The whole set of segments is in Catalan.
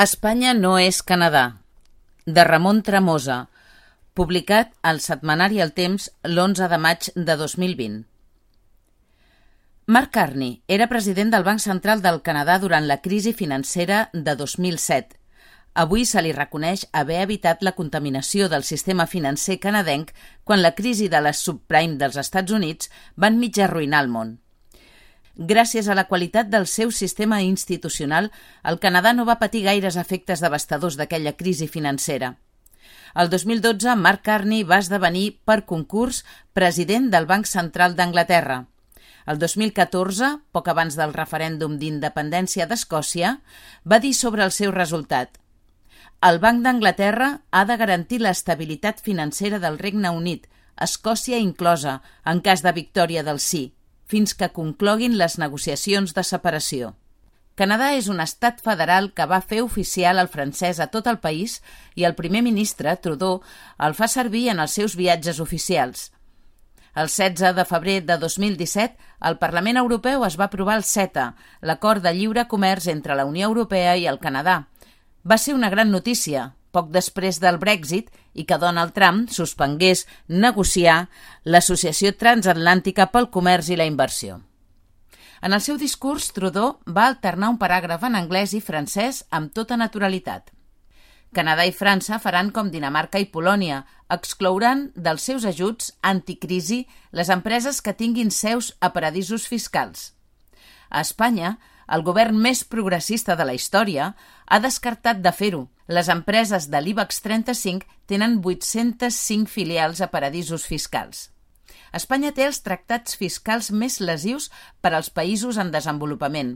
Espanya no és Canadà, de Ramon Tremosa, publicat al setmanari El Temps l'11 de maig de 2020. Mark Carney era president del Banc Central del Canadà durant la crisi financera de 2007. Avui se li reconeix haver evitat la contaminació del sistema financer canadenc quan la crisi de les subprime dels Estats Units van mig arruïnar el món. Gràcies a la qualitat del seu sistema institucional, el Canadà no va patir gaires efectes devastadors d'aquella crisi financera. El 2012, Mark Carney va esdevenir, per concurs, president del Banc Central d'Anglaterra. El 2014, poc abans del referèndum d'independència d'Escòcia, va dir sobre el seu resultat el Banc d'Anglaterra ha de garantir l'estabilitat financera del Regne Unit, Escòcia inclosa, en cas de victòria del sí, fins que concloguin les negociacions de separació. Canadà és un estat federal que va fer oficial el francès a tot el país i el primer ministre, Trudeau, el fa servir en els seus viatges oficials. El 16 de febrer de 2017, el Parlament Europeu es va aprovar el CETA, l'acord de lliure comerç entre la Unió Europea i el Canadà, va ser una gran notícia, poc després del Brexit i que Donald Trump suspengués negociar l'Associació Transatlàntica pel Comerç i la Inversió. En el seu discurs, Trudeau va alternar un paràgraf en anglès i francès amb tota naturalitat. Canadà i França faran com Dinamarca i Polònia, exclouran dels seus ajuts anticrisi les empreses que tinguin seus a paradisos fiscals. A Espanya, el govern més progressista de la història, ha descartat de fer-ho. Les empreses de l'IBEX 35 tenen 805 filials a paradisos fiscals. Espanya té els tractats fiscals més lesius per als països en desenvolupament,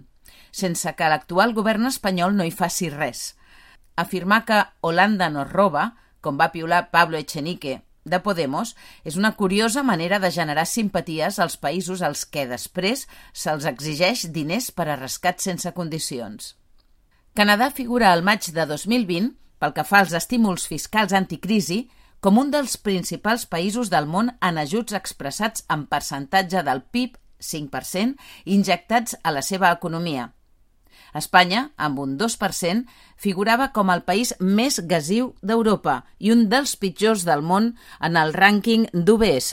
sense que l'actual govern espanyol no hi faci res. Afirmar que Holanda no roba, com va piular Pablo Echenique de Podemos és una curiosa manera de generar simpaties als països als que després se'ls exigeix diners per a rescat sense condicions. Canadà figura al maig de 2020, pel que fa als estímuls fiscals anticrisi, com un dels principals països del món en ajuts expressats en percentatge del PIB 5% injectats a la seva economia – Espanya, amb un 2%, figurava com el país més gasiu d'Europa i un dels pitjors del món en el rànquing d'UBS.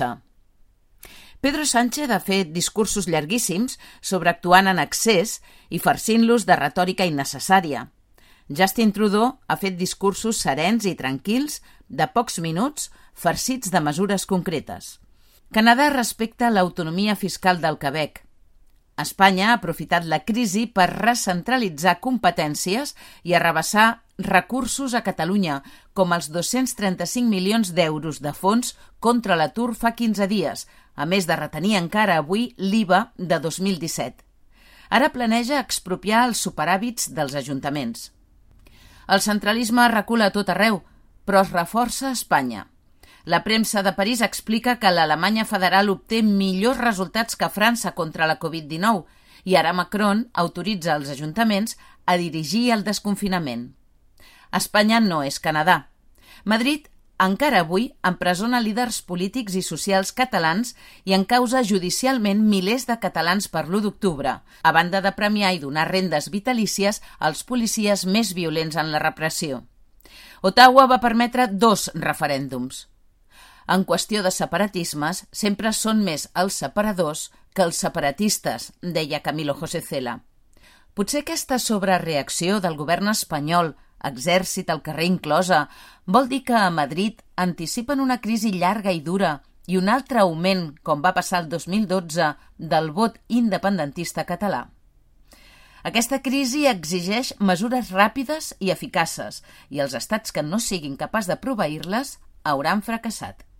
Pedro Sánchez ha fet discursos llarguíssims sobre actuant en excés i farcint-los de retòrica innecessària. Justin Trudeau ha fet discursos serens i tranquils de pocs minuts farcits de mesures concretes. Canadà respecta l'autonomia fiscal del Quebec, Espanya ha aprofitat la crisi per recentralitzar competències i arrabassar recursos a Catalunya, com els 235 milions d'euros de fons contra l'atur fa 15 dies, a més de retenir encara avui l'IVA de 2017. Ara planeja expropiar els superàvits dels ajuntaments. El centralisme recula a tot arreu, però es reforça a Espanya. La premsa de París explica que l'Alemanya federal obté millors resultats que França contra la Covid-19 i ara Macron autoritza els ajuntaments a dirigir el desconfinament. Espanya no és Canadà. Madrid encara avui empresona líders polítics i socials catalans i en causa judicialment milers de catalans per l'1 d'octubre, a banda de premiar i donar rendes vitalícies als policies més violents en la repressió. Ottawa va permetre dos referèndums. En qüestió de separatismes, sempre són més els separadors que els separatistes, deia Camilo José Cela. Potser aquesta sobrereacció del govern espanyol, exèrcit al carrer inclosa, vol dir que a Madrid anticipen una crisi llarga i dura i un altre augment, com va passar el 2012, del vot independentista català. Aquesta crisi exigeix mesures ràpides i eficaces i els estats que no siguin capaços de proveir-les hauran fracassat.